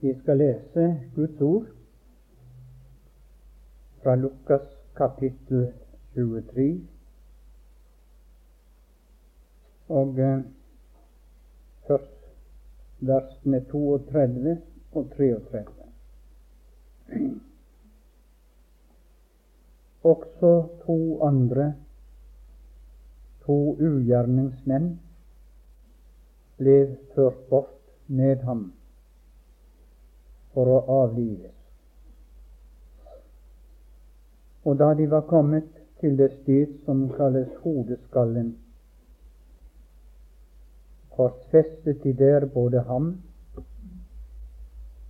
Vi skal lese Guds ord fra Lukas kapittel 23 og eh, først versene 32 og 33. Også to andre, to ugjerningsmenn, ble ført bort med ham for å avlives. Og da de var kommet til det sted som kalles Hodeskallen, korsfestet de der både ham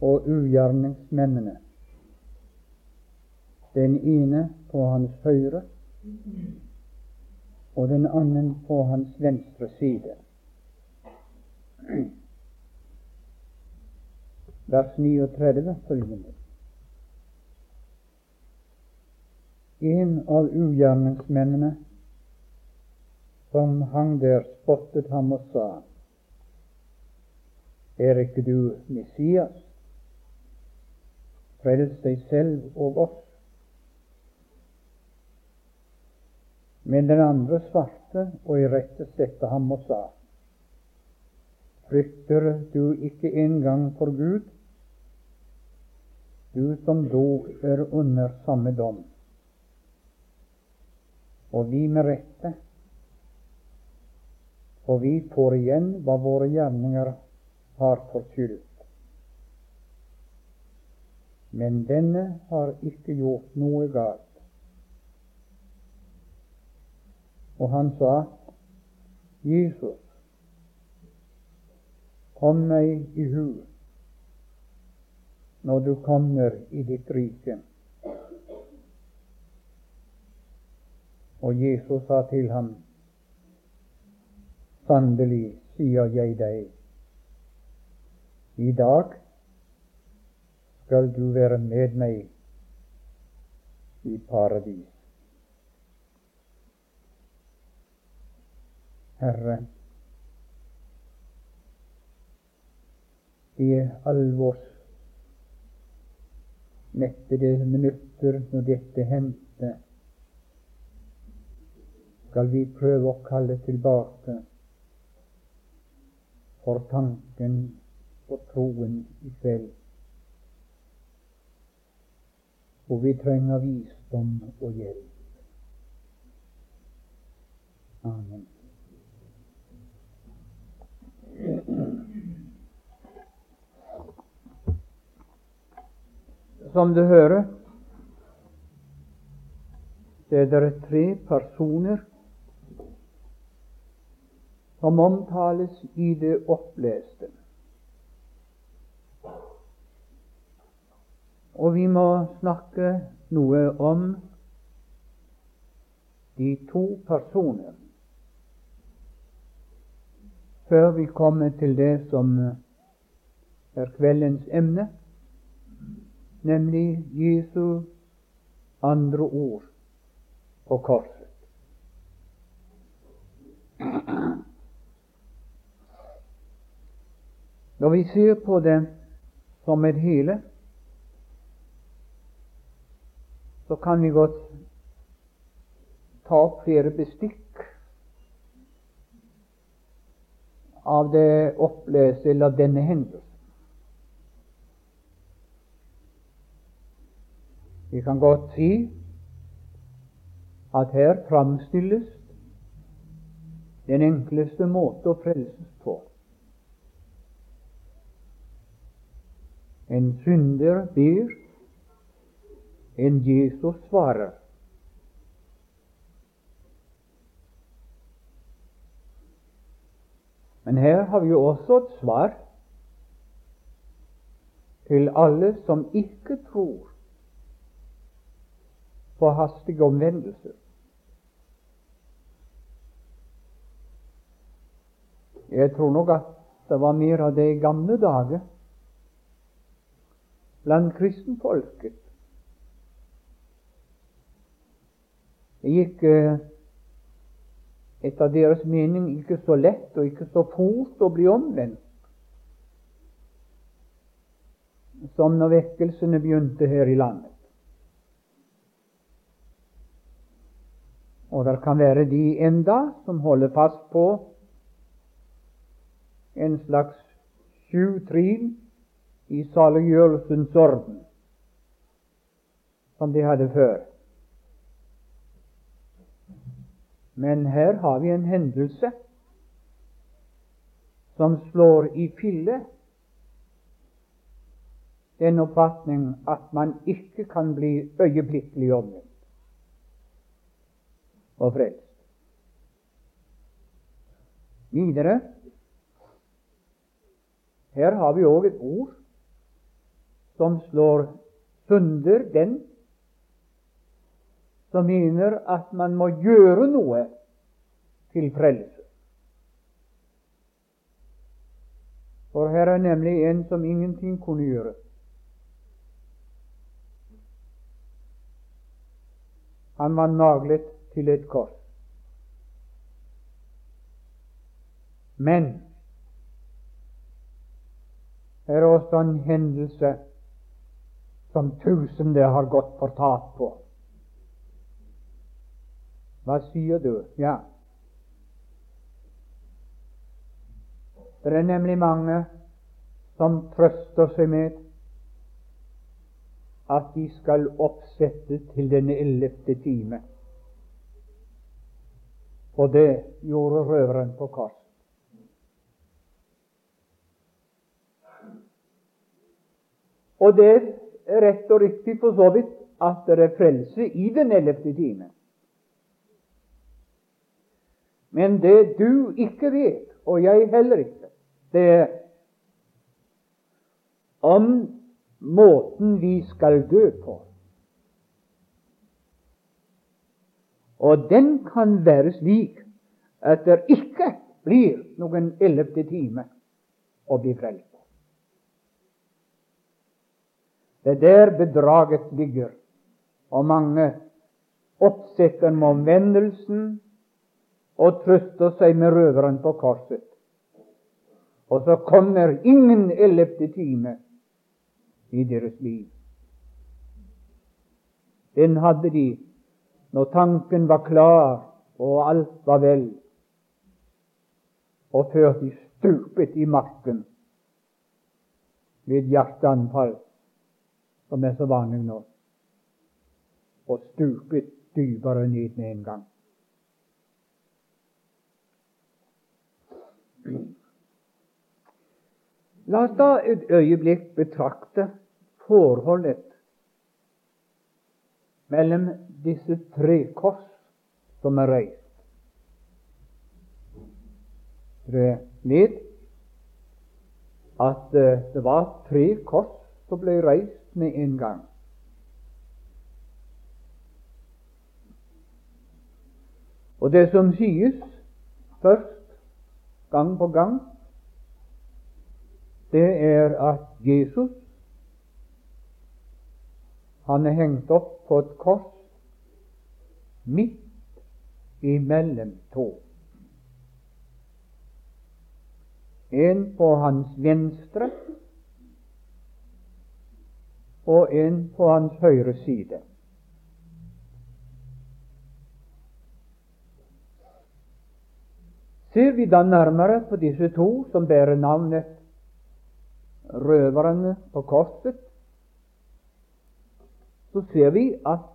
og ugjerningsmennene, den ene på hans høyre og den annen på hans venstre side. Vers 39 følgende. En av ugjerningsmennene som hang der, spottet ham og sa:" Er ikke du Messias? Frels deg selv og oss. Men den andre svarte og irettesette ham og sa:" Frykter du ikke engang for Gud, du som dog er under samme dom? og vi med rette. Og vi får igjen hva våre gjerninger har forskyldt. Men denne har ikke gjort noe galt. Og han sa, Jesus, kom meg i hu når du kommer i ditt rike. Og Jesus sa til ham, Sannelig sier jeg deg, i dag skal du være med meg i paradis. Herre, de alvorsmettede minutter når dette hendte, skal vi prøve å kalle tilbake for tanken og troen i kveld. Og vi trenger visdom og hjelp. Amen. Som du hører, det er det tre personer som omtales i det oppleste. Og vi må snakke noe om de to personer før vi kommer til det som er kveldens emne, nemlig Jesu andre ord på korset. Når vi ser på det som et hele, så kan vi godt ta opp flere bestikk av det oppleste eller denne hendelsen. Vi kan godt si at her framstilles den enkleste måte å frelses på. En synder ber, en Jesus svarer. Men her har vi også et svar til alle som ikke tror på hastige omvendelser. Jeg tror nok at det var mer av det i gamle dager blant kristenfolket. Det gikk eh, etter deres mening ikke så lett og ikke så fort å bli omvendt. som når vekkelsene begynte her i landet. Og det kan være de enda som holder fast på en slags sju trinn i saliggjørelsens orden, som de hadde før. Men her har vi en hendelse som slår i fille den oppfatning at man ikke kan bli øyeblikkelig omvendt og frelst. Videre her har vi òg et ord som slår sunder den som mener at man må gjøre noe til frelse. For her er nemlig en som ingenting kunne gjøre. Han var naglet til et kors. Men det er også en hendelse som tusende har gått fortapt på. Hva sier du? Ja. Det er nemlig mange som trøster seg med at de skal oppsette til den ellevte time. Og det gjorde røveren på kart. Og det er rett og riktig for så vidt at det er frelse i den ellevte time. Men det du ikke vet, og jeg heller ikke, det er om måten vi skal dø på. Og den kan være slik at det ikke blir noen ellevte time å bli frelst. Det er der bedraget ligger. Og mange oppsetter med omvendelsen og trøster seg med røveren på korset. Og så kommer ingen ellevte time i deres liv. Den hadde de når tanken var klar og alt var vel, og før de stupet i marken ved hjerteanfall som er så vanlig nå, og stupet dypere ned med en gang. La oss da et øyeblikk betrakte forholdet mellom disse tre kors som er reist. Dere vet at eh, det var tre kors som ble reist med en gang. Og det som sies først, gang på gang, det er at Jesus han er hengt opp på et kors midt imellom to. En på hans venstre og en på hans høyre side. Ser vi da nærmere på disse to som bærer navnet røverne på korset, så ser vi at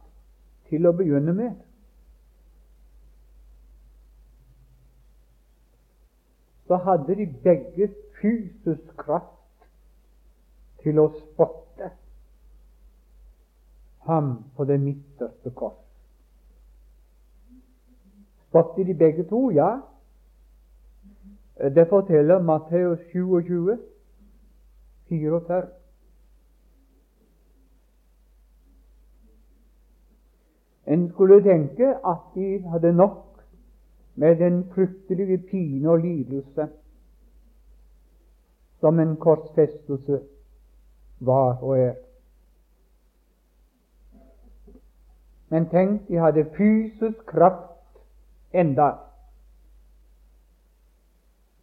til å begynne med så hadde de begge fysisk kraft til å spotte ham på det midterste kors. Spotte de begge to? Ja. Det forteller Matteus 27, 44. En skulle tenke at de hadde nok med den fryktelige pine og lidelse som en korsfestelse var og er. Men tenk, de hadde fysisk kraft enda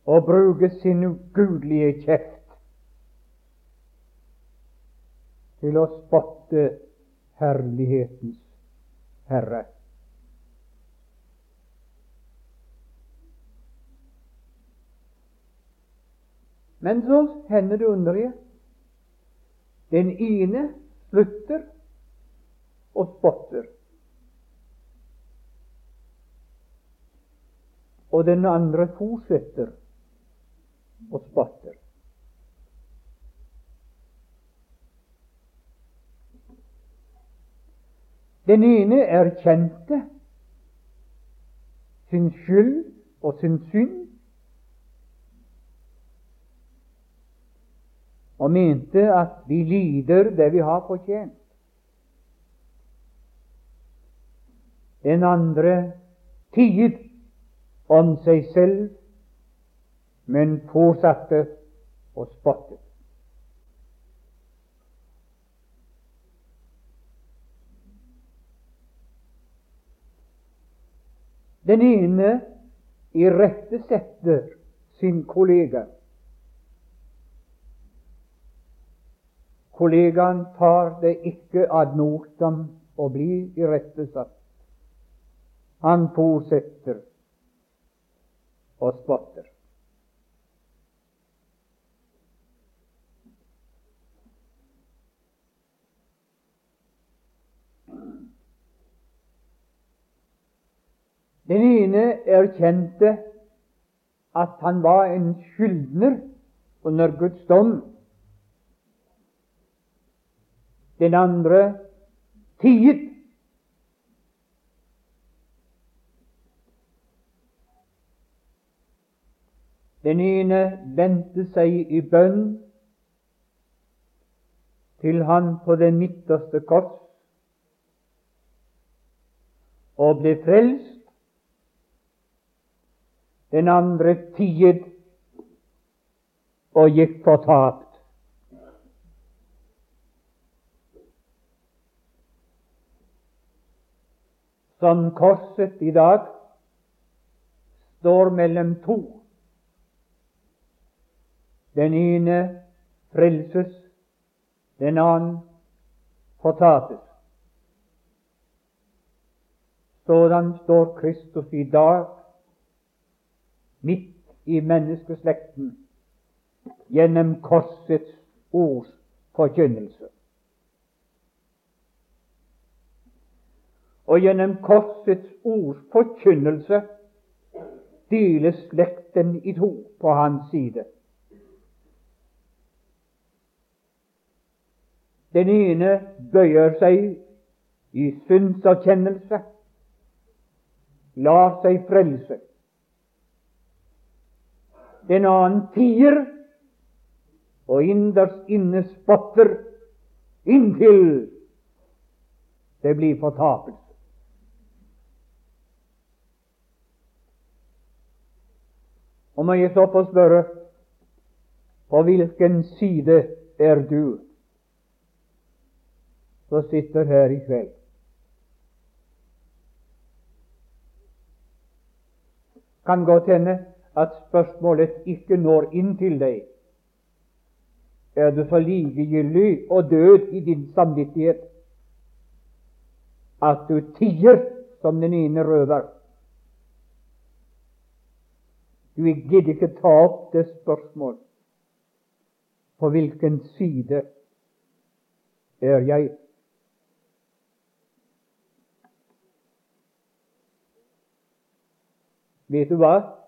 å bruke sin ugudelige kjeft til å spotte herlighetens Herre. Men så hender det underlige. Den ene slutter og spotter. Og den andre fortsetter og spotter. Den ene erkjente sin skyld og sin synd og mente at vi lider det vi har fortjent. Den andre tiet om seg selv, men fortsatte å spotte. Den ene irettesetter sin kollega. Kollegaen tar det ikke ad notam å bli irettesatt. Han fortsetter og spotter. Den ene erkjente at han var en skyldner under Guds dom. Den andre tiet. Den ene vendte seg i bønn til han på det midterste kors og ble frelst den andre tiet og gikk fortapt. Som korset i dag står mellom to. Den ene frelses, den annen fortapes. Sådan står Kristus i dag midt i menneskeslekten gjennom korsets ords forkynnelse. Og gjennom korsets ords forkynnelse deles slekten i to på hans side. Den ene bøyer seg i syndserkjennelse, lar seg frelse en annen tier, og innerst inne spotter inntil det blir fortapelse. Og må jeg så få spørre på hvilken side er du som sitter her i kveld? Kan godt hende at spørsmålet ikke når inn til deg. Er du så likegyldig og død i din samvittighet at du tier som den ene røver? Du gidder ikke ta opp det spørsmål. På hvilken side er jeg? Vet du hva?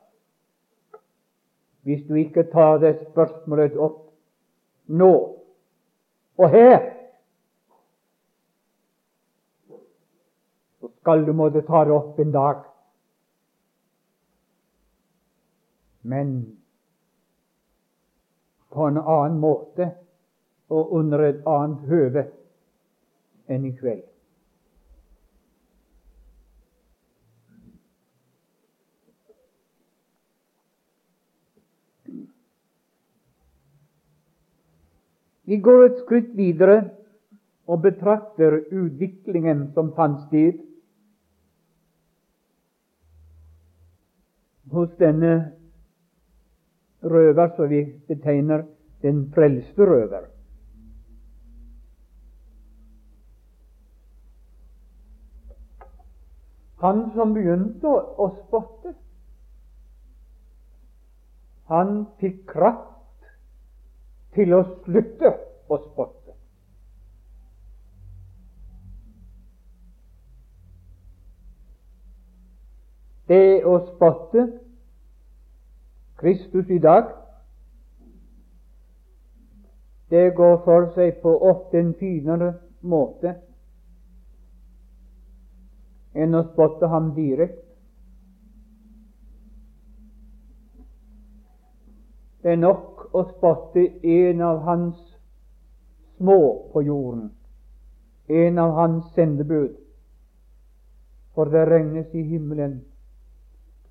Hvis du ikke tar det spørsmålet opp nå og her, så skal du måtte ta det opp en dag. Men på en annen måte og under et annet høve enn i kveld. Vi går et skritt videre og betrakter utviklingen som fant sted hos denne røver som vi betegner den frelste røver. Han som begynte å spotte, han fikk kraft til å slutte å spotte. Det å spotte Kristus i dag det går for seg på ofte en finere måte enn å spotte ham direkte. Det er nok å spotte en av hans små på jorden, en av hans sendebud, for det regnes i himmelen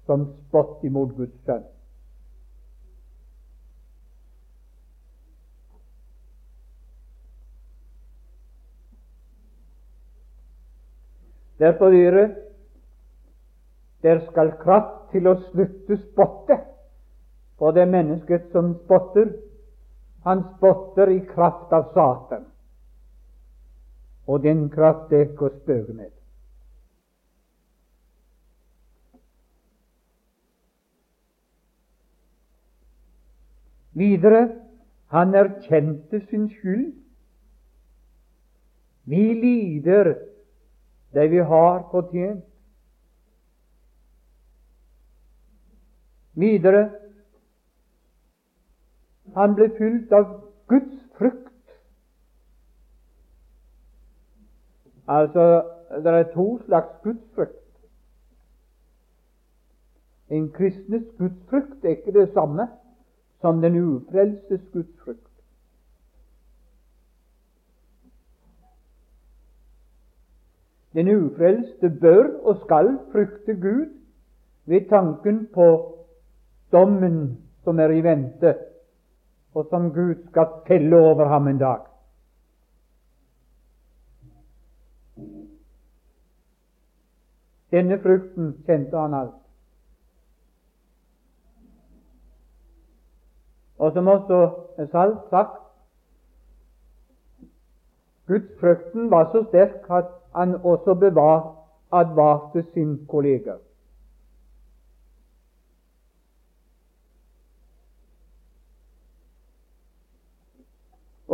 som spott imot Guds sønn. Derfor dere, der skal kraft til å slutte spotte. For det mennesket som spotter, han spotter i kraft av Satan. Og den kraft er ikke å. Videre han erkjente sin skyld. Vi lider det vi har fortjent. Videre han ble fylt av Guds frykt. Altså, det er to slags gudsfrykt. En kristnes gudsfrykt er ikke det samme som den ufrelstes gudsfrykt. Den ufrelste bør og skal frykte Gud ved tanken på dommen som er i vente, og som Gud skal felle over ham en dag. Denne frukten kjente han alt. Og som også er salt sagt, Gudsfrykten var så sterk at han også bevarte advarte sin kollega.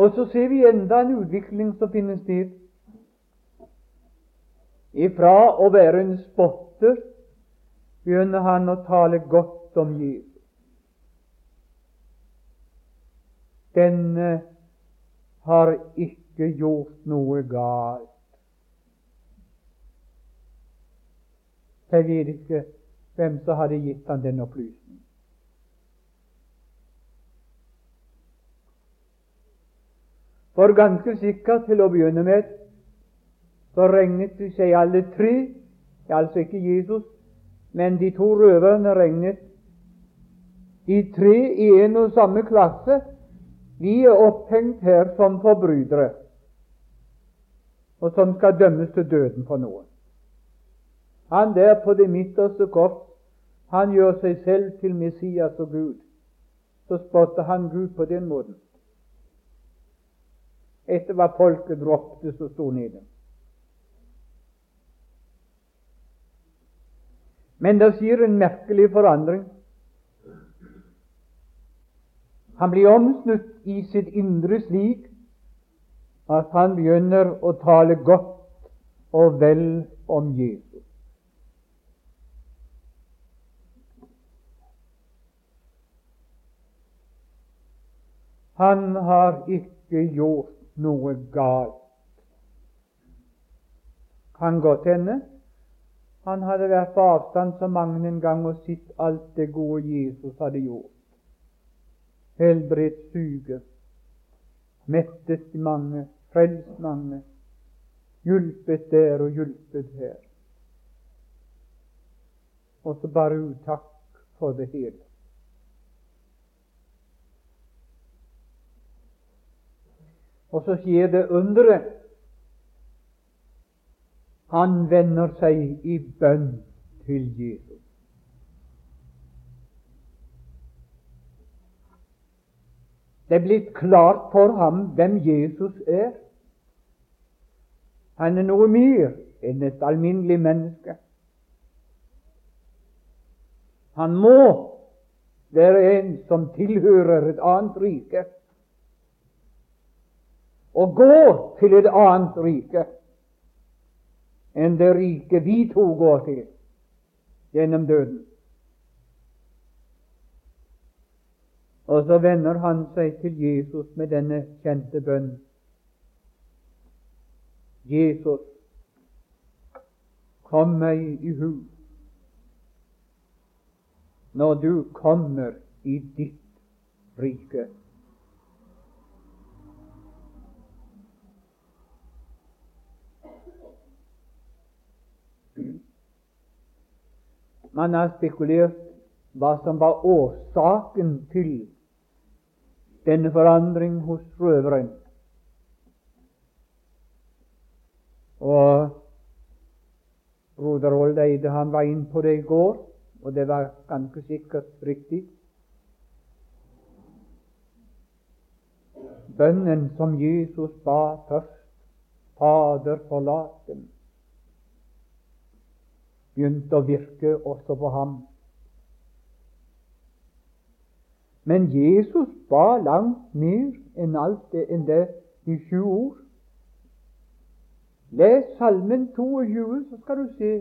Og så ser vi enda en utvikling som finner sted. Ifra å være en spotter begynner han å tale godt om Jesus. Denne har ikke gjort noe galt. Jeg vet ikke hvem som hadde gitt han den opplysningen. For ganske sikkert, til å begynne med, så regnet de seg alle tre, altså ikke Jesus, men de to røverne regnet de tre i en og samme klasse. De er opphengt her som forbrytere, og som skal dømmes til døden for noen. Han der på det midterste kors, han gjør seg selv til Messias og Gud. Så spotter han Gud på den måten. Etter hva folket droppet som sto nede. Men det skjer en merkelig forandring. Han blir omsnutt i sitt indre slik at han begynner å tale godt og vel om Jesus. Han har ikke gjort noe galt. Kan godt hende han hadde vært på avstand så mange en gang og sett alt det gode Jesus hadde gjort. Helbredt syke, mettet mange, frelst mange, hjulpet der og hjulpet her. Og så bare utakk for det hele. Og så skjer det underet. Han vender seg i bønn til Jesus. Det er blitt klart for ham hvem Jesus er. Han er noe mer enn et alminnelig menneske. Han må være en som tilhører et annet rike, og gå til et annet rike enn det riket vi to går til gjennom døden. Og så vender han seg til Jesus med denne kjente bønn. Jesus, kom meg i hu når du kommer i ditt rike. Man har spekulert hva som var årsaken til denne forandring hos røveren. Og broder Oldeide han var inne på det i går, og det var ganske sikkert riktig. Bønnen som Jesus ba først, Fader, forlat dem, begynte å virke også på ham. Men Jesus ba langt mer enn alt det, enn det de sju ord. Les Salmen 22, så skal du se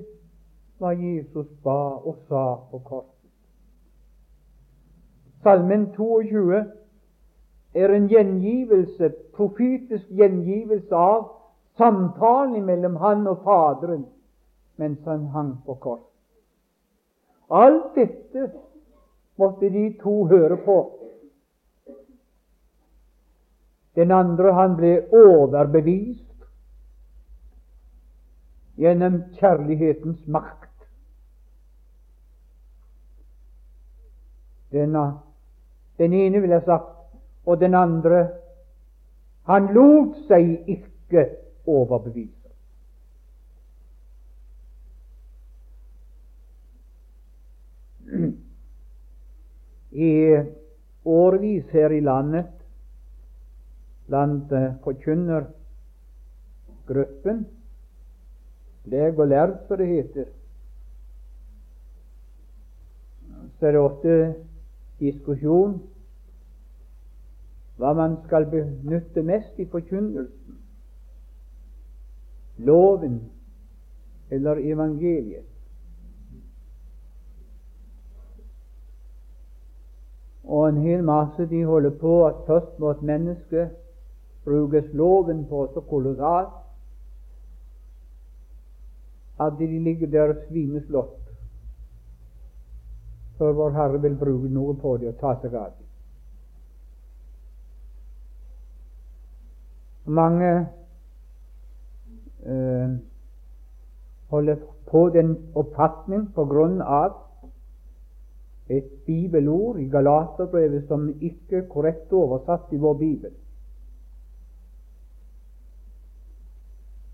hva Jesus ba og sa på korset. Salmen 22 er en gjengivelse, profetisk gjengivelse av samtalen mellom han og Faderen mens han hang på kors. Alt dette måtte de to høre på. Den andre han ble overbevist gjennom kjærlighetens makt. Denne, den ene ville sagt, og den andre han lot seg ikke overbevise. I årevis her i landet, blant forkynnergruppen, leg og lærd, som det heter, så er det ofte diskusjon hva man skal benytte mest i forkynnelsen. Loven eller evangeliet. En hel masse de holder på at først må et menneske brukes loven på så kolossalt at de ligger der og svimeslått før Vår Herre vil bruke noe på dem og ta seg av dem. Mange øh, holder på den oppfatning på grunn av et bibelord i Galaterbrevet som ikke er korrekt oversatt i vår bibel.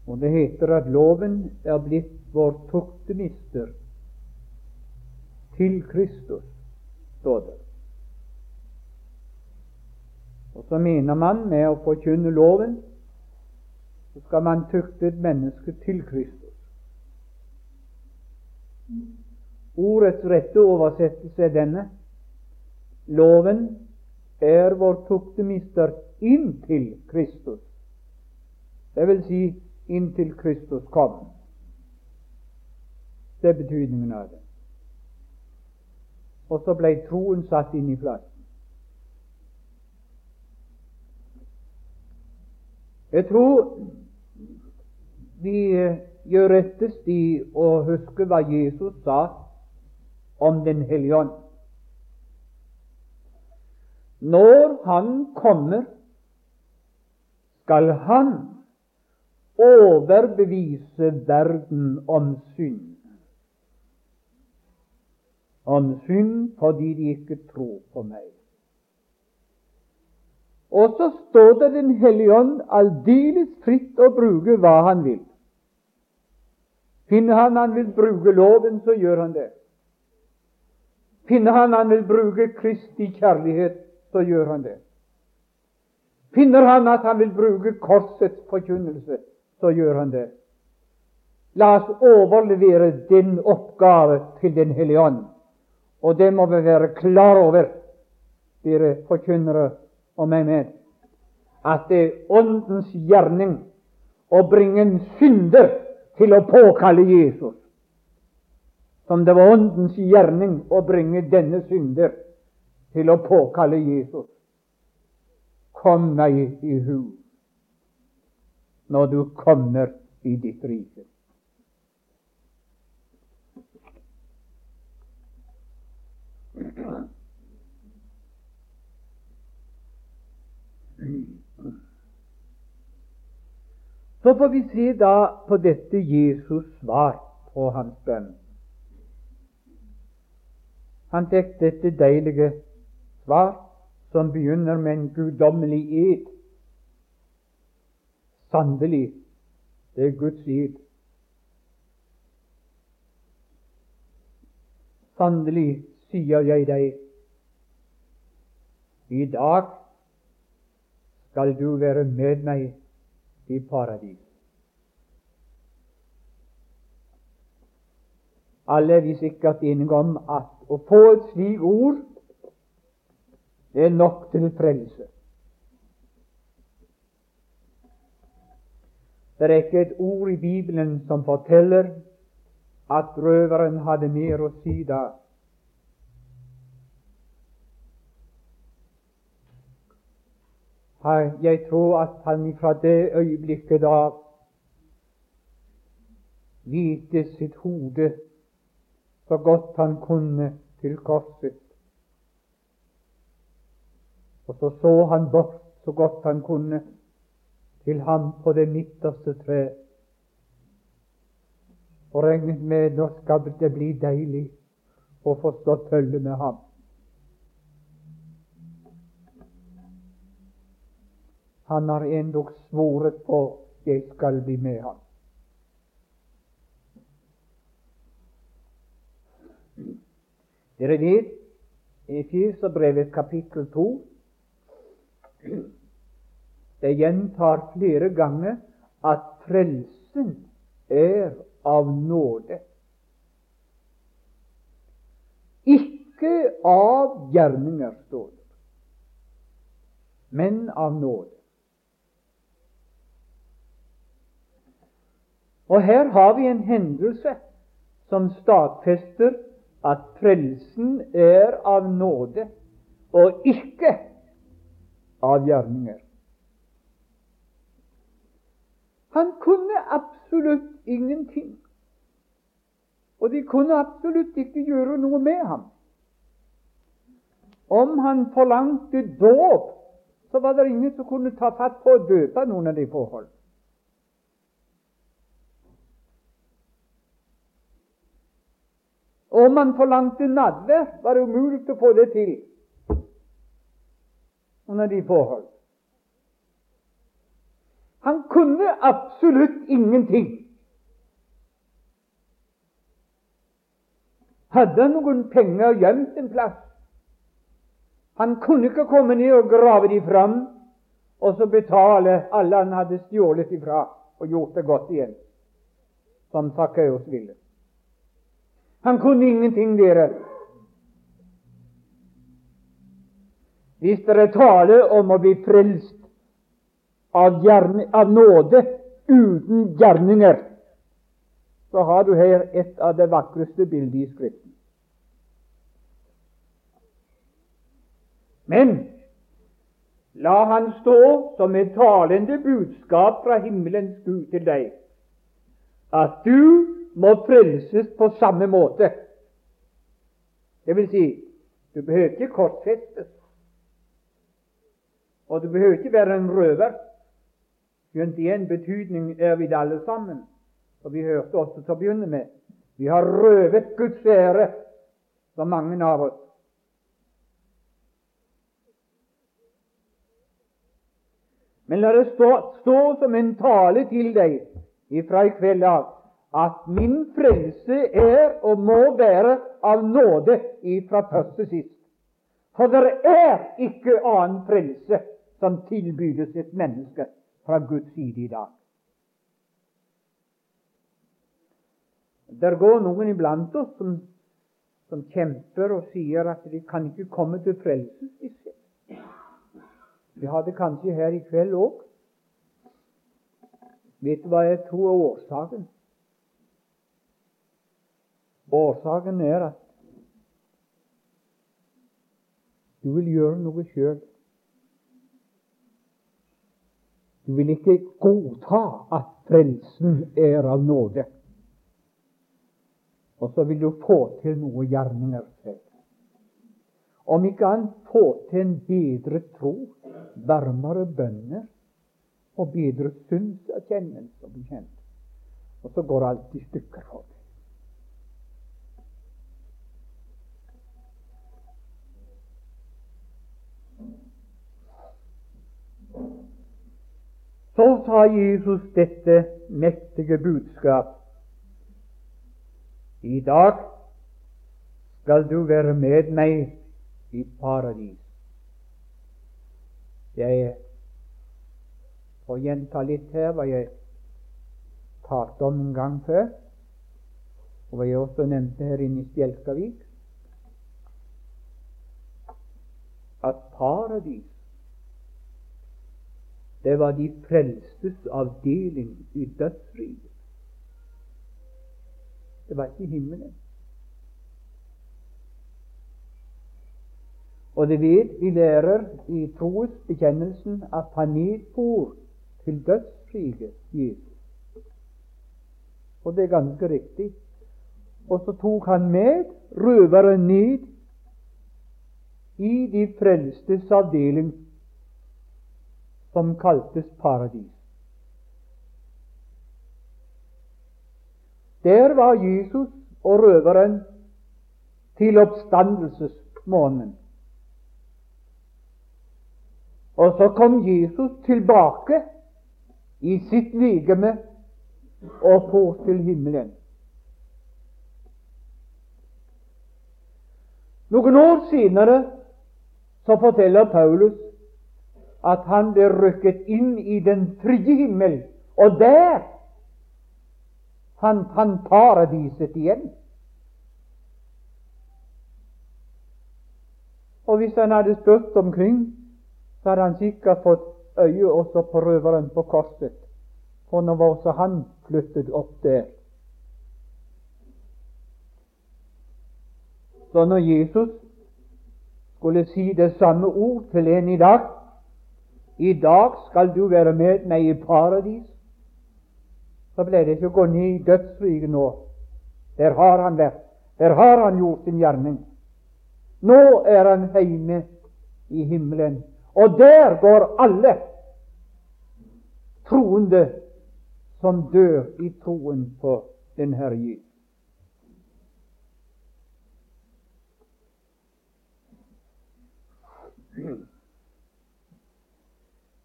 Og det heter at loven er blitt vår tuktemister til Kristus, står det. Og så mener man med å forkynne loven, så skal man tukte et menneske til Kristus. Ordets rette oversettelse er denne. Loven er vår tuktemister inntil Kristus. Det vil si inntil Kristus kom. Det er betydningen av det. Og så ble troen satt inn i plassen. Jeg tror vi gjør rettest i å huske hva Jesus sa om Den hellige ånd. Når Han kommer, skal Han overbevise verden om synd. Om synd fordi de ikke tror på meg. Og så står det Den hellige ånd aldeles fritt å bruke hva han vil. Finner han han vil bruke loven, så gjør han det. Finner han han vil bruke Kristi kjærlighet, så gjør han det. Finner han at han vil bruke korsets forkynnelse, så gjør han det. La oss overlevere den oppgave til Den hellige ånd, Og det må vi være klar over, dere forkynnere og meg med, at det er Åndens gjerning å bringe en synder til å påkalle Jesus. Som det var Åndens gjerning å bringe denne synder til å påkalle Jesus. Kom meg i hu når du kommer i ditt rike. Så får vi se da på dette Jesus svar på hans bønn. Han fikk dette deilige svar, som begynner med en guddommelig ed. Sannelig, det er Guds ed. Sannelig sier jeg deg, i dag skal du være med meg i paradis. Alle er vi sikkert enige om at å få et slikt ord, det er nok til frelse. Det er ikke et ord i Bibelen som forteller at røveren hadde mer å si da. Jeg tror at han fra det øyeblikket da hvite sitt hode så godt han kunne til korset. Og så så han bort så godt han kunne til ham på det midterste tre. Og regnet med nå skal det bli deilig å få stå følge med ham. Han har endog svoret på jeg skal bli med ham. Dere vet i Efeserbrevet kapittel 2 det gjentar flere ganger at frelsen er av nåde. Ikke av gjerninger, står det, men av nåde. Og her har vi en hendelse som stadfester at frelsen er av nåde og ikke av gjerninger. Han kunne absolutt ingenting, og de kunne absolutt ikke gjøre noe med ham. Om han forlangte dåp, så var det ingen som kunne ta fatt på å døpe noen av de forhold. Og om han forlangte nadvær, var det umulig å få det til under de forhold. Han kunne absolutt ingenting. Hadde han noen penger gjemt en plass? Han kunne ikke komme ned og grave de fram og så betale alle han hadde stjålet ifra, og gjort det godt igjen, som Sakkeus ville. Han kunne ingenting, dere. Hvis dere taler om å bli frelst av, gjerne, av nåde uten gjerninger, så har du her et av det vakreste bildet i Skriften. Men la han stå som et talende budskap fra himmelens Gud til deg, at du må frelses på samme måte. Det vil si, du behøver ikke korsfestes, og du behøver ikke være en røver. Skjønt i en betydning er vi det alle sammen. Og vi hørte også til å begynne med vi har røvet Guds ære, så mange av oss. Men la det stå, stå som en tale til deg ifra i kveld av at min frelse er og må være av nåde ifra først til sist. For det er ikke annen frelse som tilbydes et menneske fra Guds side i dag. Der går noen iblant oss som som kjemper og sier at de kan ikke komme til frelse. Vi har det kanskje her i kveld òg. Vet du hva jeg tror er årsaken? Årsaken er at du vil gjøre noe sjøl. Du vil ikke godta at frelsen er av nåde. Og så vil du få til noe gjerninger selv. Om ikke annet få til en bedre tro, varmere bønner og bedre synserkjennelse og bekjennelse. Og så går alt i stykker for deg. Så sa Jesus dette mektige budskap. I dag skal du være med meg i paradis. Jeg får gjenta litt her hva jeg talte om en gang før, og hva jeg også nevnte her inne i Spjelkavik, at paradis det var de frelstes avdeling i dødsriket. Det var ikke himmelen. Og det vet vi lærer i trosbekjennelsen at han nedfor til dødsriket Jesus. Og det er ganske riktig. Og så tok han med røveren ned i de frelstes avdeling som kaltes paradis. Der var Jesus og røveren til oppstandelsesmånen. Og så kom Jesus tilbake i sitt legeme og på til himmelen. Noen år senere så forteller Paulus at han ble rykket inn i den frie himmel, og der fant han paradiset igjen. Og hvis han hadde spurt omkring, så hadde han sikkert fått øye også på røveren på korset, for nå var også han flyttet opp der. Så når Jesus skulle si det samme ord til en i dag i dag skal du være med meg i paradis. Så ble det ikke å gå ned i dødsriket nå. Der har han vært. Der har han gjort sin gjerning. Nå er han hjemme i himmelen. Og der går alle troende som dør i troen på den Herre Jesus.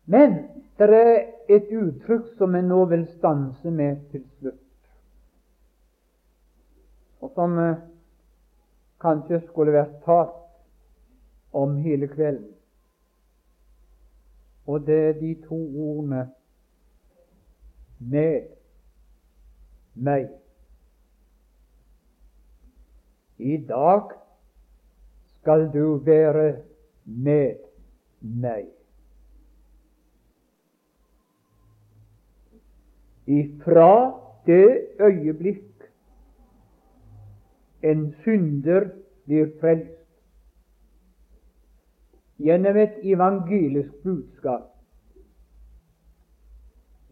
Men det er et uttrykk som jeg nå vil stanse med til slutt, og som eh, kanskje skulle vært talt om hele kvelden. Og det er de to ordene med meg. I dag skal du være med meg. Ifra det øyeblikk en synder blir frelst gjennom et evangelisk budskap.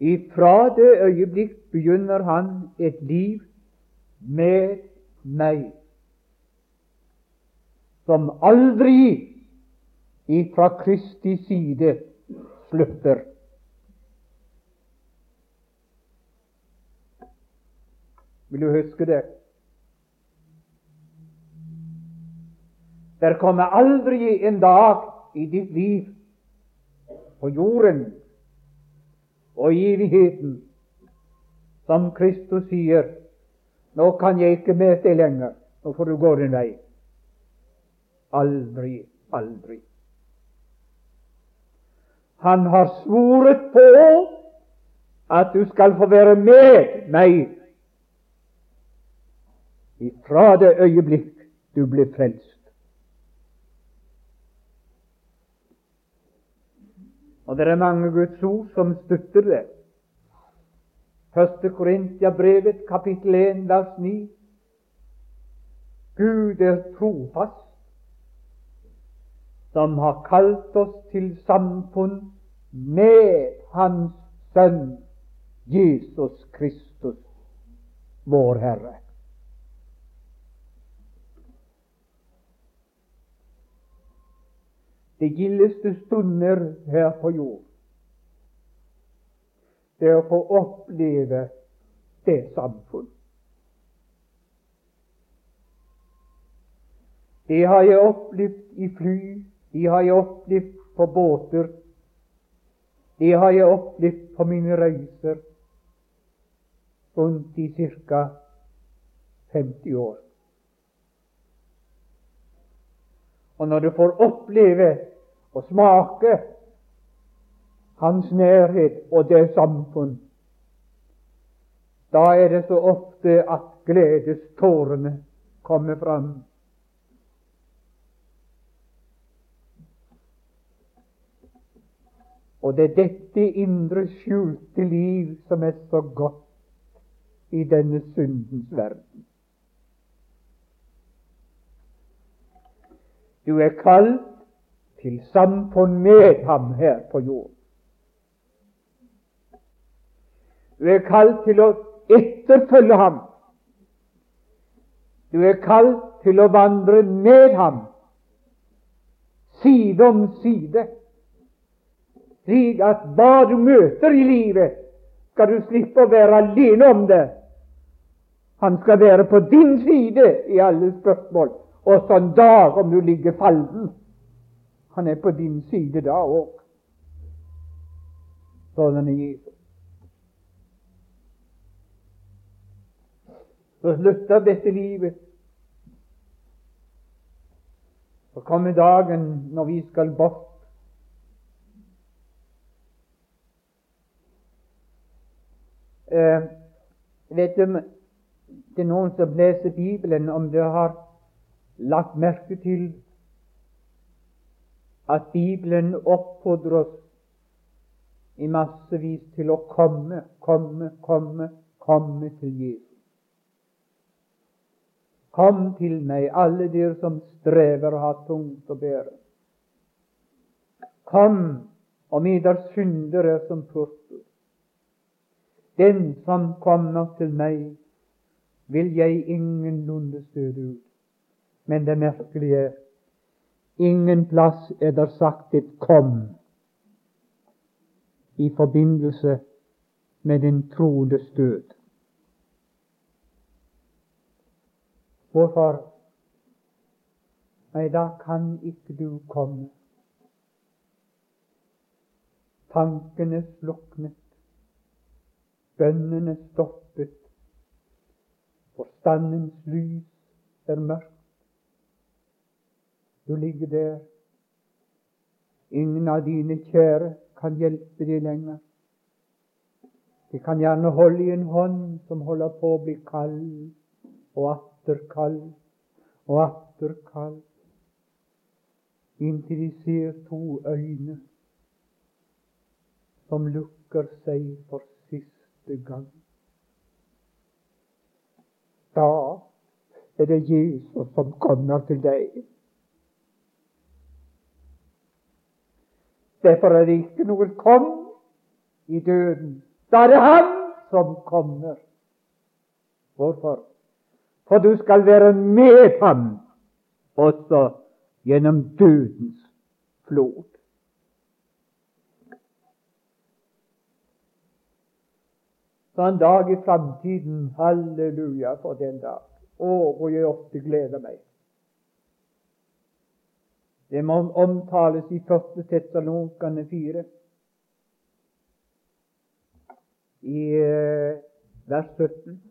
Ifra det øyeblikk begynner han et liv med meg, som aldri ifra Kristi side slutter. Vil du huske det? Der kommer aldri en dag i ditt liv på jorden og i evigheten som Kristus sier nå kan jeg ikke med deg lenger, nå får du gå din vei. Aldri, aldri. Han har svoret på at du skal få være med meg ifra det øyeblikk du blir frelst. Og det er mange Guds ord som støtter det. Første Korintiabrevet, kapittel 1, vers 9. Gud er trofast, som har kalt oss til samfunn med Hans Sønn Jesus Kristus, vår Herre. De gildeste stunder her på jord. Det å få oppleve det samfunn. Det har jeg opplevd i fly, det har jeg opplevd på båter, det har jeg opplevd på mine reiser rundt i ca. 50 år. Og når du får oppleve og smake hans nærhet og det samfunn, da er det så ofte at gledestårene kommer fram. Og det er dette indre, skjulte liv som er så godt i denne syndens verden. Du er kalt til samfunn med ham her på jord. Du er kalt til å etterfølge ham. Du er kalt til å vandre med ham, side om side, slik at hva du møter i livet, skal du slippe å være alene om det. Han skal være på din side i alle spørsmål også en dag om du ligger falden. Han er på din side da òg. Sånn er Jesus. Så slutter dette livet. Så kommer dagen når vi skal bort. Eh, vet du, det er noen som leser Bibelen, om det har lagt merke til at Bibelen oppfordrer oss i massevis til å komme, komme, komme, komme til Jesus. Kom til meg, alle dere som strever og har tungt å bære. Kom, om eder synder er som purpur. Den som kommer til meg, vil jeg ingenlunde støte ut. Men det merkelige er ingen plass er der sagt et 'kom' i forbindelse med den troendes død. Hvorfor? Nei, da kan ikke du komme. Tankene sluknet, bønnene stoppet, forstandens lys er mørkt. Du ligger der. Ingen av dine kjære kan hjelpe deg lenger. De kan gjerne holde i en hånd som holder på å bli kald, og atter kald, og atter kald, inntil de ser to øyne som lukker seg for siste gang. Da er det Jesus som kommer til deg. Derfor er det ikke noe kom i døden. Da er det Han som kommer. Hvorfor? For du skal være med ham også gjennom dødens flod. Så en dag i framtiden, halleluja for den dag. Å, hvor jeg ofte gleder meg. Det må omtales i 1. Tessalonkane 4, i eh, vers 17.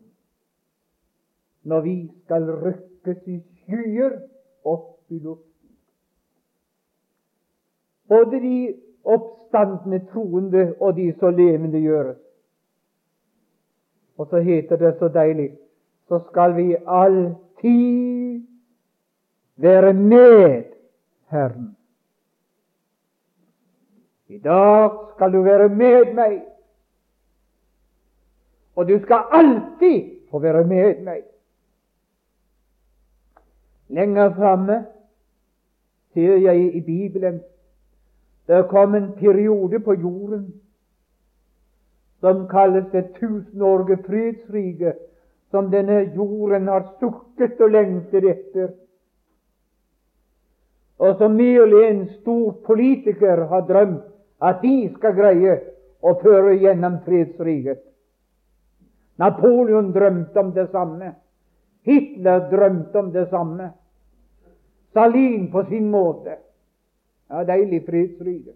Når vi skal rykkes i skyer opp i luften. Både de oppstandende troende og de som levende gjøres. Og så heter det så deilig så skal vi alltid være med Herren. I dag skal du være med meg, og du skal alltid få være med meg. Lenger framme ser jeg i Bibelen det kom en periode på jorden som kalles det tusenårige fredsriket, som denne jorden har sukket og lengtet etter, og som merlig en stor politiker har drømt at de skal greie å føre gjennom fredsriket. Napoleon drømte om det samme. Hitler drømte om det samme. Stalin på sin måte. Ja, deilig fredsrike.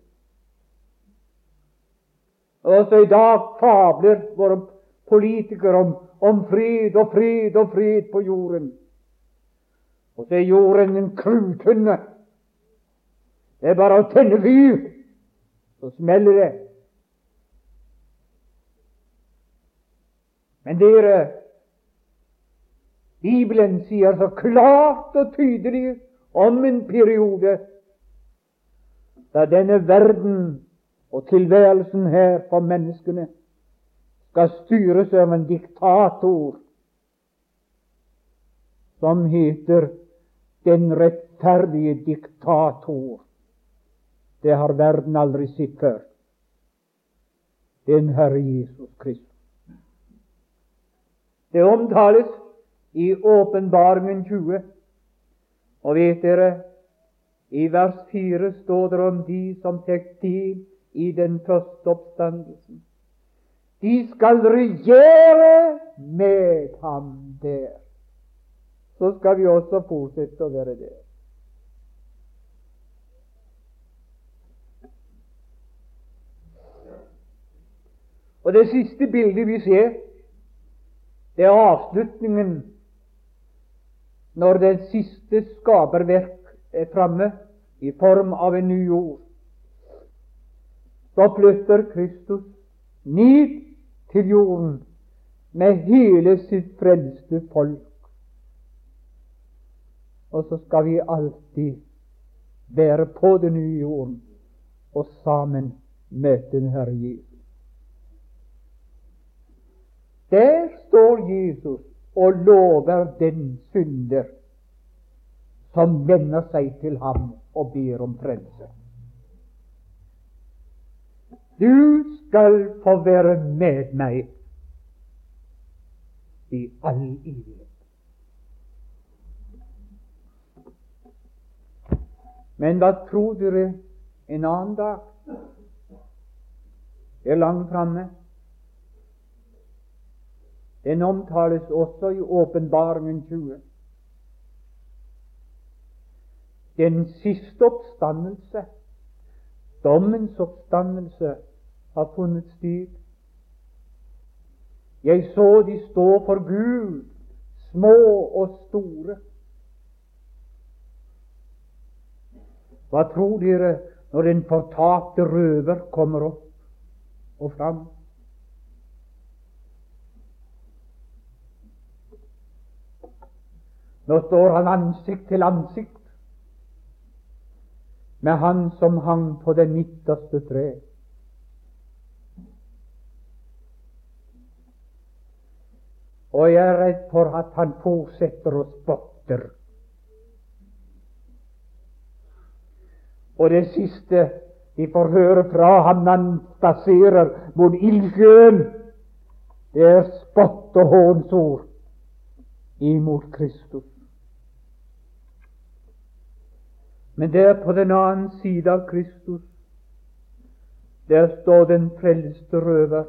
Også i dag fabler våre politikere om, om fred og fred og fred på jorden. Og så er jorden en kruttønne. Det er bare å tenne fyr, så smeller det. Men dere, Bibelen sier så klart og tydelig om en periode da denne verden og tilværelsen her for menneskene skal styres av en diktator som heter den rettferdige diktator. Det har verden aldri sett før. Den Herre Jesus Kristus. Det omtales i Åpenbaringen 20. Og vet dere, i vers 4 står det om de som tek del i den første oppstandelsen. De skal regjere med ham der. Så skal vi også fortsette å være der. Og Det siste bildet vi ser, det er avslutningen når det siste skaperverk er framme i form av en ny jord så flytter Kristus ned til jorden med hele sitt frelste folk. Og så skal vi alltid være på den nye jorden og sammen møte den Herre Jesus. Der står Jesus og lover den synder som vender seg til ham og ber om frelse. Du skal få være med meg i all evighet. Men hva tror dere en annen dag? Det er langt framme. Den omtales også i Åpenbaringen 20. Den siste oppstandelse, dommens oppstandelse, har funnet sted. Jeg så de stå for Gud, små og store. Hva tror dere når den fortapte røver kommer opp og fram? Nå står han ansikt til ansikt med han som hang på det midterste tre. Og jeg er redd for at han fortsetter å spotter. Og det siste vi får høre fra ham når han spaserer mot ildsjøen, det er spott og hånsord imot Kristus. Men der på den annen side av Kristus, der står den frelste røver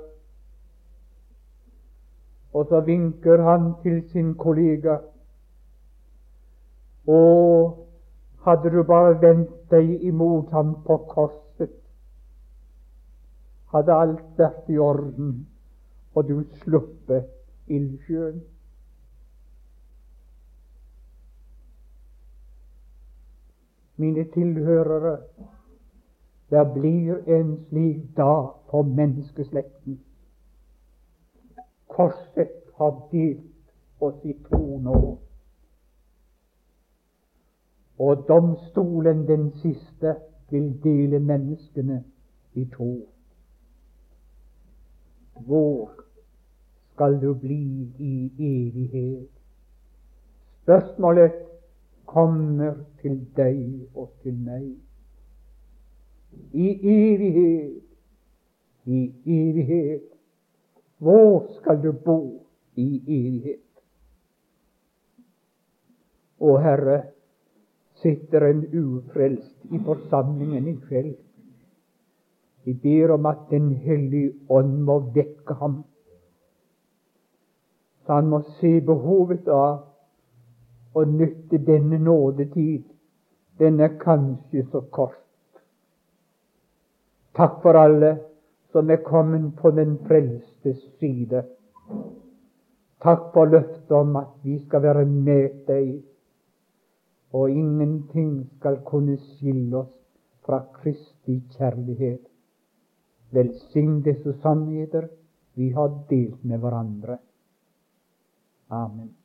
og så vinker han til sin kollega. Å, hadde du bare vendt deg imot ham på korset, hadde alt vært i orden, og du sluppet ildsjøen. Mine tilhørere, det blir en slik dag for menneskeslekten korset har delt oss i to nå. Og domstolen, den siste, vil dele menneskene i to. Hvor skal du bli i evighet? Spørsmålet kommer til deg og til meg. I evighet, i evighet. Hvor skal du bo i evighet? Å Herre, sitter en ufrelst i forsamlingen i kveld. Vi ber om at Den hellige ånd må vekke ham, så han må se behovet av å nytte denne nådetid. Den er kanskje så kort. Takk for alle som er kommet på den frelstes side. Takk for løftet om at vi skal være med deg, og ingenting skal kunne skille oss fra Kristi kjærlighet. Velsign disse sannheter vi har delt med hverandre. Amen.